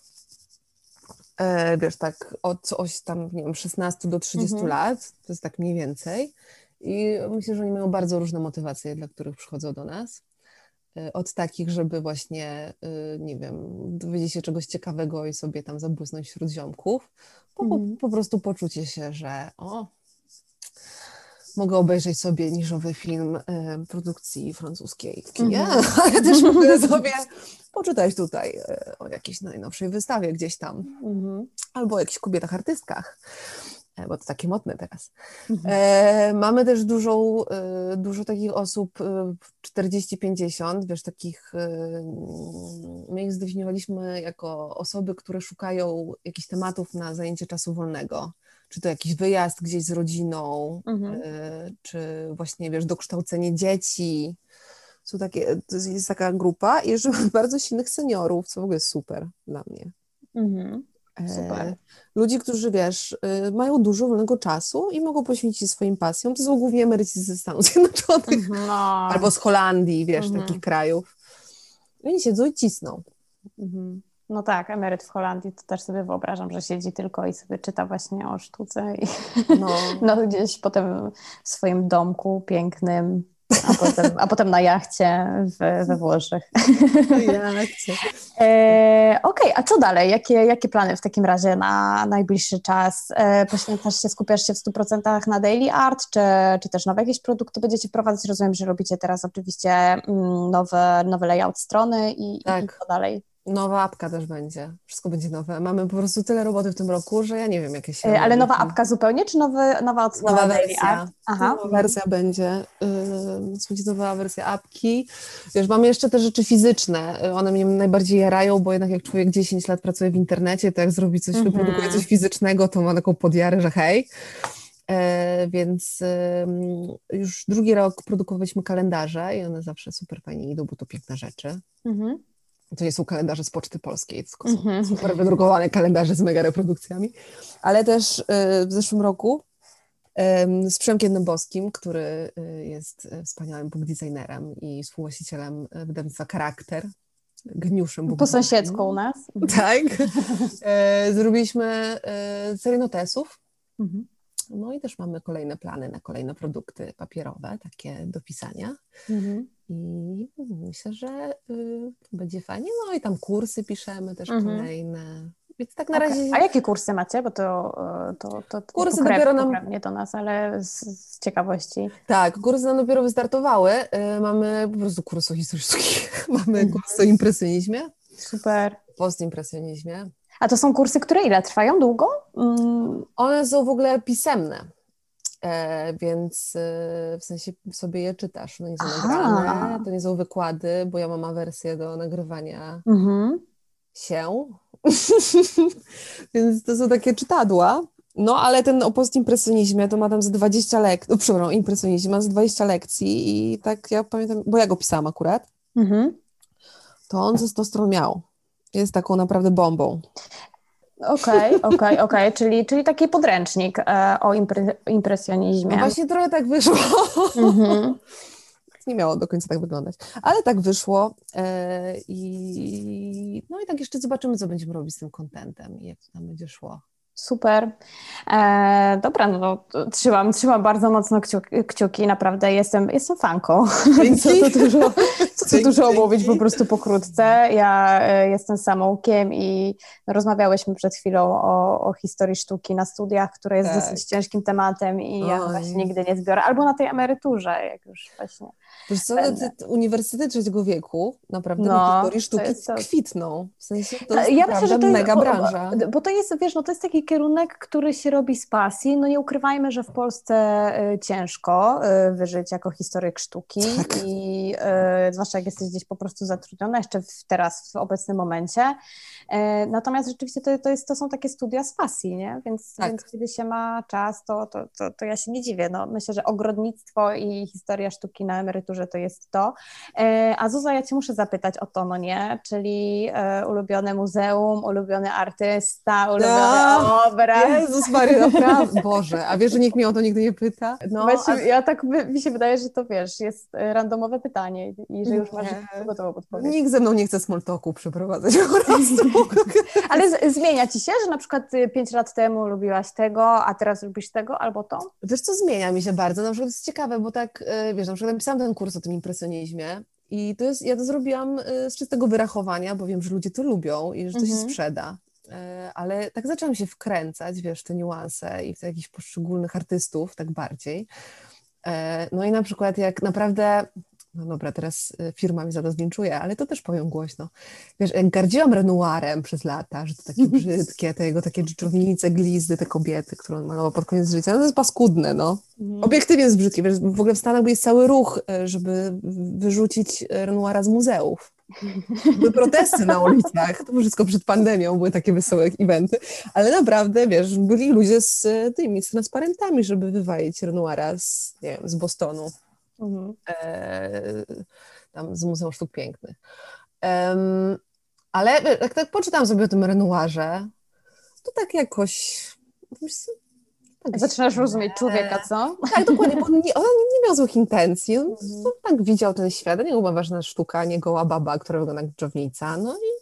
E, wiesz, tak od oś tam, nie wiem, 16 do 30 mhm. lat, to jest tak mniej więcej. I myślę, że oni mają bardzo różne motywacje, dla których przychodzą do nas. E, od takich, żeby właśnie, y, nie wiem, dowiedzieć się czegoś ciekawego i sobie tam zabłysnąć wśród ziomków, po, mm. po prostu poczucie się, że o, mogę obejrzeć sobie niżowy film y, produkcji francuskiej w kinie, mm ale też mogę sobie poczytać tutaj y, o jakiejś najnowszej wystawie gdzieś tam, mm albo o jakichś kobietach artystkach. E, bo to takie modne teraz. Mhm. E, mamy też dużą, e, dużo takich osób 40-50, wiesz, takich, my ich zdefiniowaliśmy jako osoby, które szukają jakichś tematów na zajęcie czasu wolnego. Czy to jakiś wyjazd gdzieś z rodziną, mhm. czy właśnie, wiesz, dokształcenie dzieci. Są takie, to jest taka grupa i jeszcze bardzo silnych seniorów, co w ogóle jest super dla mnie. Mhm. Super. E, ludzi, którzy wiesz, y, mają dużo wolnego czasu i mogą poświęcić swoim pasjom. To są głównie emeryci ze Stanów Zjednoczonych mhm. albo z Holandii, wiesz, mhm. takich krajów. I oni siedzą i cisną. Mhm. No tak, emeryt w Holandii to też sobie wyobrażam, że siedzi tylko i sobie czyta właśnie o sztuce i no, no gdzieś potem w swoim domku pięknym a potem, a potem na jachcie w, we Włoszech. jachcie. E, Okej, okay, a co dalej? Jakie, jakie plany w takim razie na najbliższy czas? E, poświęcasz się, skupiasz się w 100% na daily art, czy, czy też nowe jakieś produkty będziecie wprowadzać? Rozumiem, że robicie teraz oczywiście mm, nowy, nowy layout strony i, tak. i co dalej? Nowa apka też będzie. Wszystko będzie nowe. Mamy po prostu tyle roboty w tym roku, że ja nie wiem, jakie się. E, ale nowa apka zupełnie, czy nowy, nowa odsłona Nowa wersja. Aha. Nowa wersja będzie. Yy, będzie nowa wersja apki. Wiesz, mamy jeszcze te rzeczy fizyczne. Yy, One mnie najbardziej jarają, bo jednak jak człowiek 10 lat pracuje w internecie, to jak zrobi coś, Mhm. wyprodukuje coś fizycznego, to ma taką podjarę, że hej. E, więc ym, już drugi rok produkowaliśmy kalendarze i one zawsze super fajnie idą, bo to piękne rzeczy. Mhm. To nie są kalendarze z Poczty Polskiej, tylko są Mhm. super wydrukowane kalendarze z mega reprodukcjami. Ale też y, w zeszłym roku z Przemkiem Dębowskim, który y, jest y, wspaniałym book designerem i współwłaścicielem y, wydawnictwa Charakter, gniuszem book Po sąsiedzku u nas. Tak. E, Zrobiliśmy serię notesów. Mhm. No i też mamy kolejne plany na kolejne produkty papierowe, takie do pisania. Mhm. I myślę, że y, będzie fajnie. No i tam kursy piszemy też Mhm. kolejne. Więc tak na Okej. razie. A jakie kursy macie? Bo to, e, to, to Kursy pokrewnie dopiero nam- pokrewnie do nas, ale z, z ciekawości. Tak, kursy nam dopiero wystartowały. Y, Mamy po prostu kurs o historii sztuki. Mamy Mhm. kurs o impresjonizmie, Super. postimpresjonizmie. A to są kursy, które ile trwają? Długo? Mm, One są w ogóle pisemne. E, więc e, w sensie sobie je czytasz. No nie są Aha. nagrane, to nie są wykłady, bo ja mam awersję do nagrywania mhm. się. Więc to są takie czytadła. No, ale ten o postimpresjonizmie to ma tam z 20 lekcji, no, przepraszam, impresjonizm ma z 20 lekcji i tak ja pamiętam, bo ja go pisałam akurat, Mhm. to on ze 100 stron miał. Jest taką naprawdę bombą. Okej, okej, okej, czyli, czyli taki podręcznik e, o impre, impresjonizmie. No właśnie trochę tak wyszło. Mhm. Nie miało do końca tak wyglądać, ale tak wyszło e, i no i tak jeszcze zobaczymy, co będziemy robić z tym kontentem i jak to tam będzie szło. Super. E, dobra, no to trzymam, trzymam bardzo mocno kciuki, kciuki. naprawdę jestem, jestem fanką. Dzięki. Co tu dużo, co tu dużo omówić po prostu pokrótce. Ja e, jestem samoukiem i rozmawiałyśmy przed chwilą o, o historii sztuki na studiach, która jest Tak. dosyć ciężkim tematem i ja Oj. właśnie nigdy nie zbiorę. Albo na tej emeryturze, jak już właśnie. Wiesz co, uniwersytety trzeciego wieku naprawdę No, na historii to sztuki jest to- kwitną. W sensie to Ja jest myślę, naprawdę że to jest, mega branża. Bo, bo to jest, wiesz, no to jest taki kierunek, który się robi z pasji. No nie ukrywajmy, że w Polsce y, ciężko wyżyć jako historyk sztuki Tak. i y, zwłaszcza jak jesteś gdzieś po prostu zatrudniona, jeszcze w, teraz w obecnym momencie. E, Natomiast rzeczywiście to, to, jest, to są takie studia z pasji, nie? Więc, Tak. więc kiedy się ma czas, to, to, to, to ja się nie dziwię. No, myślę, że ogrodnictwo i historia sztuki na emeryturze to jest to. E, A Zuza, ja Cię muszę zapytać o to, no nie? Czyli e, ulubione muzeum, ulubiony artysta, ulubiony A, obraz. Jezus Maria, naprawdę. Boże, a wiesz, że nikt mnie o to nigdy nie pyta? No, Właśnie, a- ja tak, mi się wydaje, że to wiesz, jest randomowe pytanie i że już masz gotową odpowiedź. nikt ze mną nie chce small talku przeprowadzać po prostu. Ale z, zmienia Ci się, że na przykład y, pięć lat temu lubiłaś tego, a teraz lubisz tego albo to? Wiesz co, zmienia mi się bardzo. Na przykład jest ciekawe, bo tak, e, wiesz, na przykład napisałam ten kurs o tym impresjonizmie i to jest, ja to zrobiłam e, z czystego wyrachowania, bo wiem, że ludzie to lubią i że to się Mhm. sprzeda. E, Ale tak zaczęłam się wkręcać, wiesz, te niuanse i w jakichś poszczególnych artystów, tak bardziej. No i na przykład jak naprawdę, no dobra, teraz e, firma mi za to zlinczuje, ale to też powiem głośno. Wiesz, jak gardziłam Renoirem przez lata, że to takie brzydkie, te jego takie dżdżownice, glizdy, te kobiety, które on malował pod koniec życia, no to jest paskudne, no. Obiektywnie jest brzydkie. Wiesz, w ogóle w Stanach jest cały ruch, e, żeby wyrzucić Renoira z muzeów. Były protesty na ulicach, to wszystko przed pandemią, były takie wesołe eventy, ale naprawdę, wiesz, byli ludzie z tymi, z transparentami, żeby wywalić Renoira z, nie wiem, z Bostonu, Mhm. e, tam z Muzeum Sztuk Pięknych. Em, ale wiesz, jak tak poczytam sobie o tym Renoirze, to tak jakoś... tak Zaczynasz rozumieć człowieka, co? Tak, dokładnie, bo on nie, on nie miał złych intencji. On Mhm. tak widział ten świat. Niego była ważna sztuka, nie goła baba, która wygląda jak dżownica. No i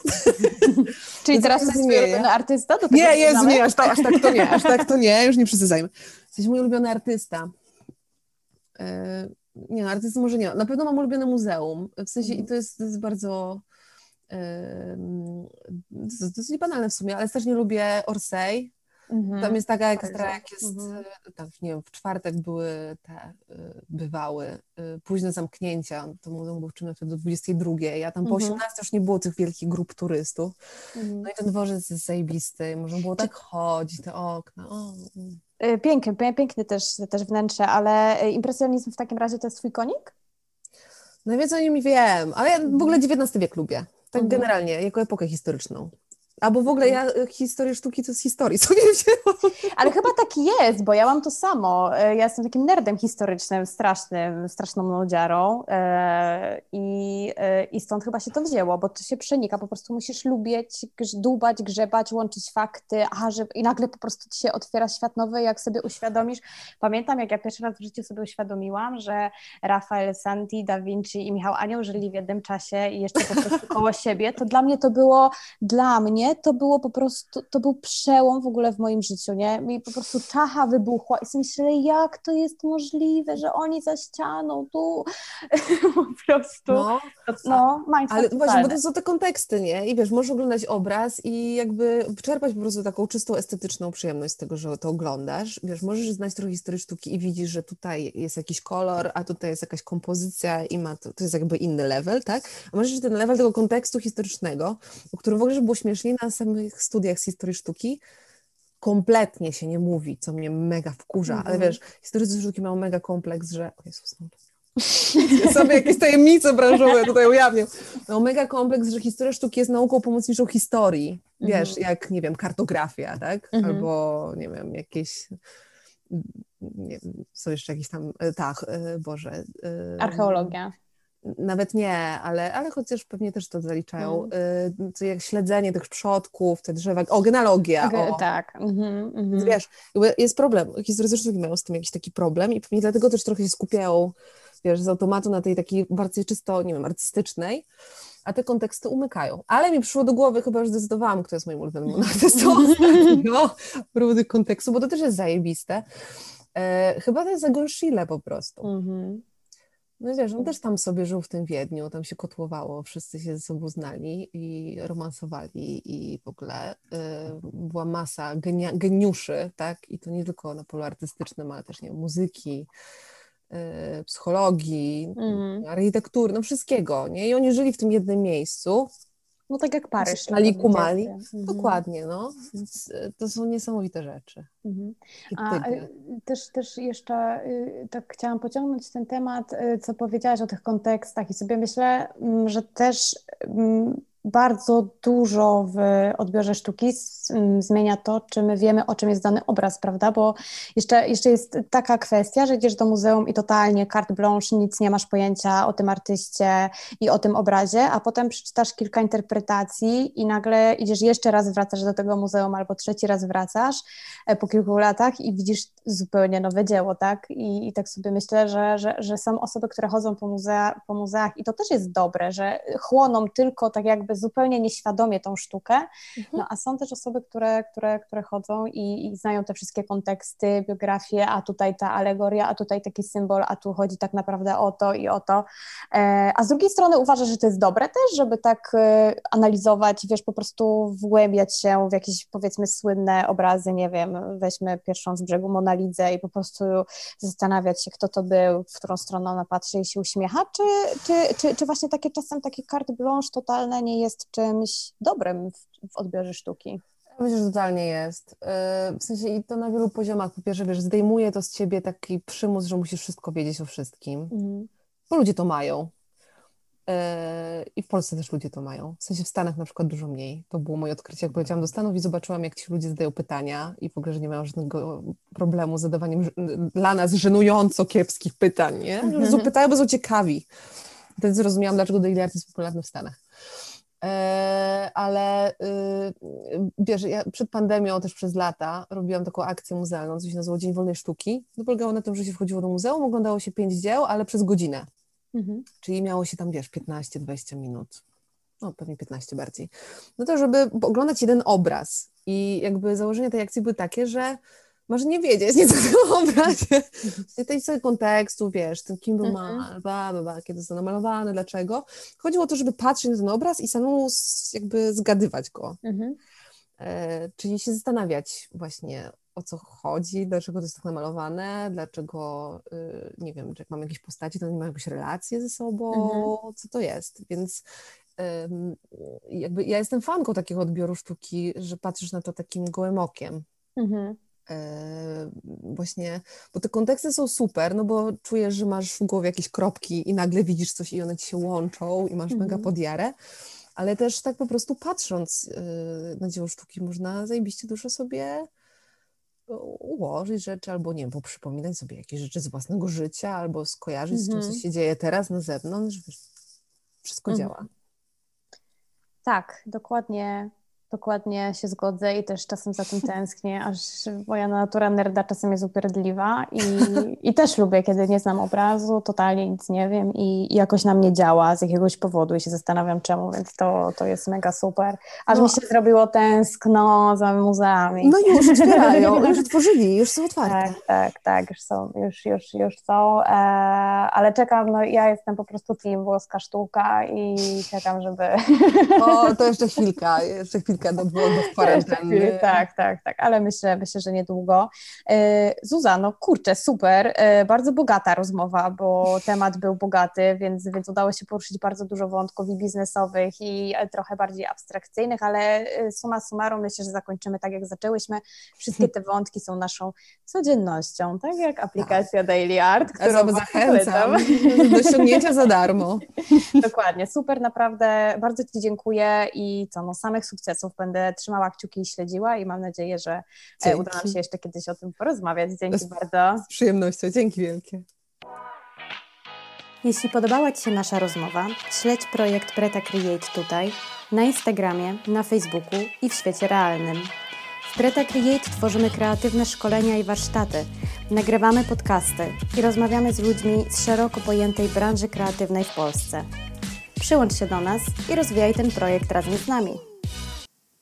Czyli teraz to to jest twój ulubiony artysta? Nie, jest, nie, aż, to, aż tak to nie, aż tak to nie, już nie przesadzajmy. Jesteś mój ulubiony artysta. E, Nie, no, artysty może nie. Na pewno mam ulubione muzeum. W sensie, Mhm. i to jest, to jest bardzo... em, To jest, to jest niebanalne w sumie, ale też nie lubię Orsay. Mhm. Tam jest taka ekstra, jak jest, mhm. tam, nie wiem, w czwartek były te, bywały późne zamknięcia, to muzeum było czym do 22, ja tam po mhm. 18 już nie było tych wielkich grup turystów, mhm. no i ten dworzec jest zajebisty, można było tak chodzić, te okna, o. Y, piękny, piękny też, też wnętrze, ale impresjonizm w takim razie to jest twój konik? Najwięcej o nim wiem, ale ja w ogóle XIX mhm. wiek lubię, tak mhm. generalnie, jako epokę historyczną. Albo w ogóle ja e, historię sztuki to z historii sobie wzięłam. Ale chyba tak jest, bo ja mam to samo. E, ja jestem takim nerdem historycznym, strasznym, straszną nudziarą e, i, i stąd chyba się to wzięło, bo to się przenika, po prostu musisz lubić, dłubać, grzebać, łączyć fakty, a że, i nagle po prostu ci się otwiera świat nowy, jak sobie uświadomisz. Pamiętam, jak ja pierwszy raz w życiu sobie uświadomiłam, że Rafael Santi, Da Vinci i Michał Anioł żyli w jednym czasie i jeszcze po prostu koło siebie, to dla mnie to było, dla mnie to było po prostu, to był przełom w ogóle w moim życiu, nie? Mi po prostu czacha wybuchła i sobie myślę, jak to jest możliwe, że oni za ścianą tu po prostu, no, no Ale właśnie, bo to są te konteksty, nie? I wiesz, możesz oglądać obraz i jakby czerpać po prostu taką czystą estetyczną przyjemność z tego, że to oglądasz. Wiesz, możesz znać trochę historii sztuki i widzisz, że tutaj jest jakiś kolor, a tutaj jest jakaś kompozycja i ma to, to jest jakby inny level, tak? A możesz ten level tego kontekstu historycznego, o którym w ogóle było śmiesznie na samych studiach z historii sztuki kompletnie się nie mówi, co mnie mega wkurza, mm -hmm. ale mhm. wiesz, historycy sztuki mają mega kompleks, że... O Jezus, no. Ja sobie jakieś tajemnice branżowe tutaj ujawnię. Mają mega kompleks, że historia sztuki jest nauką pomocniczą historii. Wiesz, mm -hmm. jak, nie wiem, kartografia, tak? Mm -hmm. Albo, nie wiem, jakieś... Nie wiem, są jeszcze jakieś tam... E, tak, e, Boże... E, Archeologia nawet nie, ale, ale chociaż pewnie też to zaliczają, mm. y, jak śledzenie tych przodków, te drzewa, o, genealogia. o. Tak. Mm -hmm. Wiesz, jest problem, historycy mają z tym jakiś taki problem i pewnie dlatego też trochę się skupiają, wiesz, z automatu na tej takiej bardziej czysto, nie wiem, artystycznej, a te konteksty umykają. Ale mi przyszło do głowy, chyba już zdecydowałam, kto jest moim ulubionym artystą ostatnio, kontekstu, bo to też jest zajebiste. E, chyba to jest Schiele po prostu. Mm -hmm. No wiesz, on też tam sobie żył w tym Wiedniu, tam się kotłowało, wszyscy się ze sobą znali i romansowali i w ogóle y, była masa genia, geniuszy, tak? I to nie tylko na polu artystycznym, ale też nie muzyki, y, psychologii, mm. architektury, no wszystkiego, nie? I oni żyli w tym jednym miejscu no tak jak Paryż. Mali kumali. Mhm. Dokładnie, no. Więc y, to są niesamowite rzeczy. Mhm. A y, też, też jeszcze y, tak chciałam pociągnąć ten temat, co powiedziałaś o tych kontekstach i sobie myślę, mm, że też mm, bardzo dużo w odbiorze sztuki zmienia to, czy my wiemy, o czym jest dany obraz, prawda? Bo jeszcze, jeszcze jest taka kwestia, że idziesz do muzeum i totalnie carte blanche, nic nie masz pojęcia o tym artyście i o tym obrazie, a potem przeczytasz kilka interpretacji i nagle idziesz jeszcze raz, wracasz do tego muzeum albo trzeci raz wracasz e, po kilku latach i widzisz zupełnie nowe dzieło, tak? I, i tak sobie myślę, że, że, że są osoby, które chodzą po, muzea, po muzeach i to też jest dobre, że chłoną tylko tak jakby zupełnie nieświadomie tą sztukę, mhm. no a są też osoby, które, które, które chodzą i, i znają te wszystkie konteksty, biografie, a tutaj ta alegoria, a tutaj taki symbol, a tu chodzi tak naprawdę o to i o to. E, a z drugiej strony uważasz, że to jest dobre też, żeby tak e, analizować, wiesz, po prostu wgłębiać się w jakieś powiedzmy słynne obrazy, nie wiem, weźmy pierwszą z brzegu Mona Lidze i po prostu zastanawiać się, kto to był, w którą stronę ona patrzy i się uśmiecha, czy, czy, czy, czy właśnie takie czasem takie carte blanche totalne nie jest czymś dobrym w, w odbiorze sztuki? Myślę, że totalnie jest. Y, w sensie i to na wielu poziomach. Po pierwsze, wiesz, zdejmuje to z ciebie taki przymus, że musisz wszystko wiedzieć o wszystkim. Mhm. Bo ludzie to mają. Y, I w Polsce też ludzie to mają. W sensie w Stanach na przykład dużo mniej. To było moje odkrycie, jak poleciałam do Stanów i zobaczyłam, jak ci ludzie zadają pytania i w ogóle, że nie mają żadnego problemu z zadawaniem dla nas żenująco kiepskich pytań, nie? Mhm. Pytają, bo są ciekawi. Wtedy zrozumiałam, dlaczego Daily Art jest popularny w Stanach. E, ale y, wiesz, ja przed pandemią też przez lata robiłam taką akcję muzealną, co się nazywało Dzień Wolnej Sztuki. To polegało na tym, że się wchodziło do muzeum, oglądało się pięć dzieł, ale przez godzinę. Mhm. Czyli miało się tam, wiesz, 15-20 minut. No, pewnie 15 bardziej. No to, żeby oglądać jeden obraz. I jakby założenia tej akcji były takie, że może nie wiedzieć nic o tym obrazie. Nie tej sobie kontekstu, wiesz, ten kim był mhm. mal, bla, bla, bla, kiedy został namalowany, dlaczego. Chodziło o to, żeby patrzeć na ten obraz i samemu jakby zgadywać go. Mhm. E, czyli się zastanawiać właśnie o co chodzi, dlaczego to jest tak namalowane, dlaczego, y, nie wiem, czy jak mam jakieś postaci, to nie ma jakieś relacje ze sobą, mhm. co to jest, więc jakby ja jestem fanką takiego odbioru sztuki, że patrzysz na to takim gołym okiem. Mhm. E, właśnie, bo te konteksty są super, no bo czujesz, że masz w głowie jakieś kropki i nagle widzisz coś i one ci się łączą i masz mhm. mega podjarę, ale też tak po prostu patrząc y, na dzieło sztuki można zajebiście dużo sobie ułożyć rzeczy, albo nie wiem, poprzypominać sobie jakieś rzeczy z własnego życia, albo skojarzyć z tym, co mhm. się dzieje teraz na zewnątrz. Wszystko mhm. działa. Tak, dokładnie Dokładnie się zgodzę i też czasem za tym tęsknię, aż moja natura nerda czasem jest upierdliwa i, i też lubię, kiedy nie znam obrazu, totalnie nic nie wiem i, i jakoś na mnie działa z jakiegoś powodu i się zastanawiam czemu, więc to, to jest mega super. Aż no. mi się zrobiło tęskno za muzeami. No już otwierają, już otworzyli, już są otwarte. Tak, tak, tak, już są, już, już, już są, e, ale czekam, no ja jestem po prostu team włoska sztuka i czekam, żeby... O, to jeszcze chwilka, jeszcze chwilka kilka do, kwarantanny. Tak, tak, tak, ale myślę, myślę, że niedługo. E, Zuza, no kurczę, super, e, bardzo bogata rozmowa, bo temat był bogaty, więc, więc udało się poruszyć bardzo dużo wątków i biznesowych i trochę bardziej abstrakcyjnych, ale e, suma summarum myślę, że zakończymy tak, jak zaczęłyśmy. Wszystkie te wątki są naszą codziennością, tak jak aplikacja tak. Daily Art, którą ja zachęcam do ściągnięcia za darmo. Dokładnie, super, naprawdę, bardzo Ci dziękuję i co, no samych sukcesów Będę trzymała kciuki i śledziła i mam nadzieję, że e, Dzięki. uda nam się jeszcze kiedyś o tym porozmawiać. Dzięki z, bardzo. Z przyjemnością. Dzięki wielkie. Jeśli podobała Ci się nasza rozmowa, śledź projekt Preta Create tutaj, na Instagramie, na Facebooku i w świecie realnym. W Preta Create tworzymy kreatywne szkolenia i warsztaty, nagrywamy podcasty i rozmawiamy z ludźmi z szeroko pojętej branży kreatywnej w Polsce. Przyłącz się do nas i rozwijaj ten projekt razem z nami.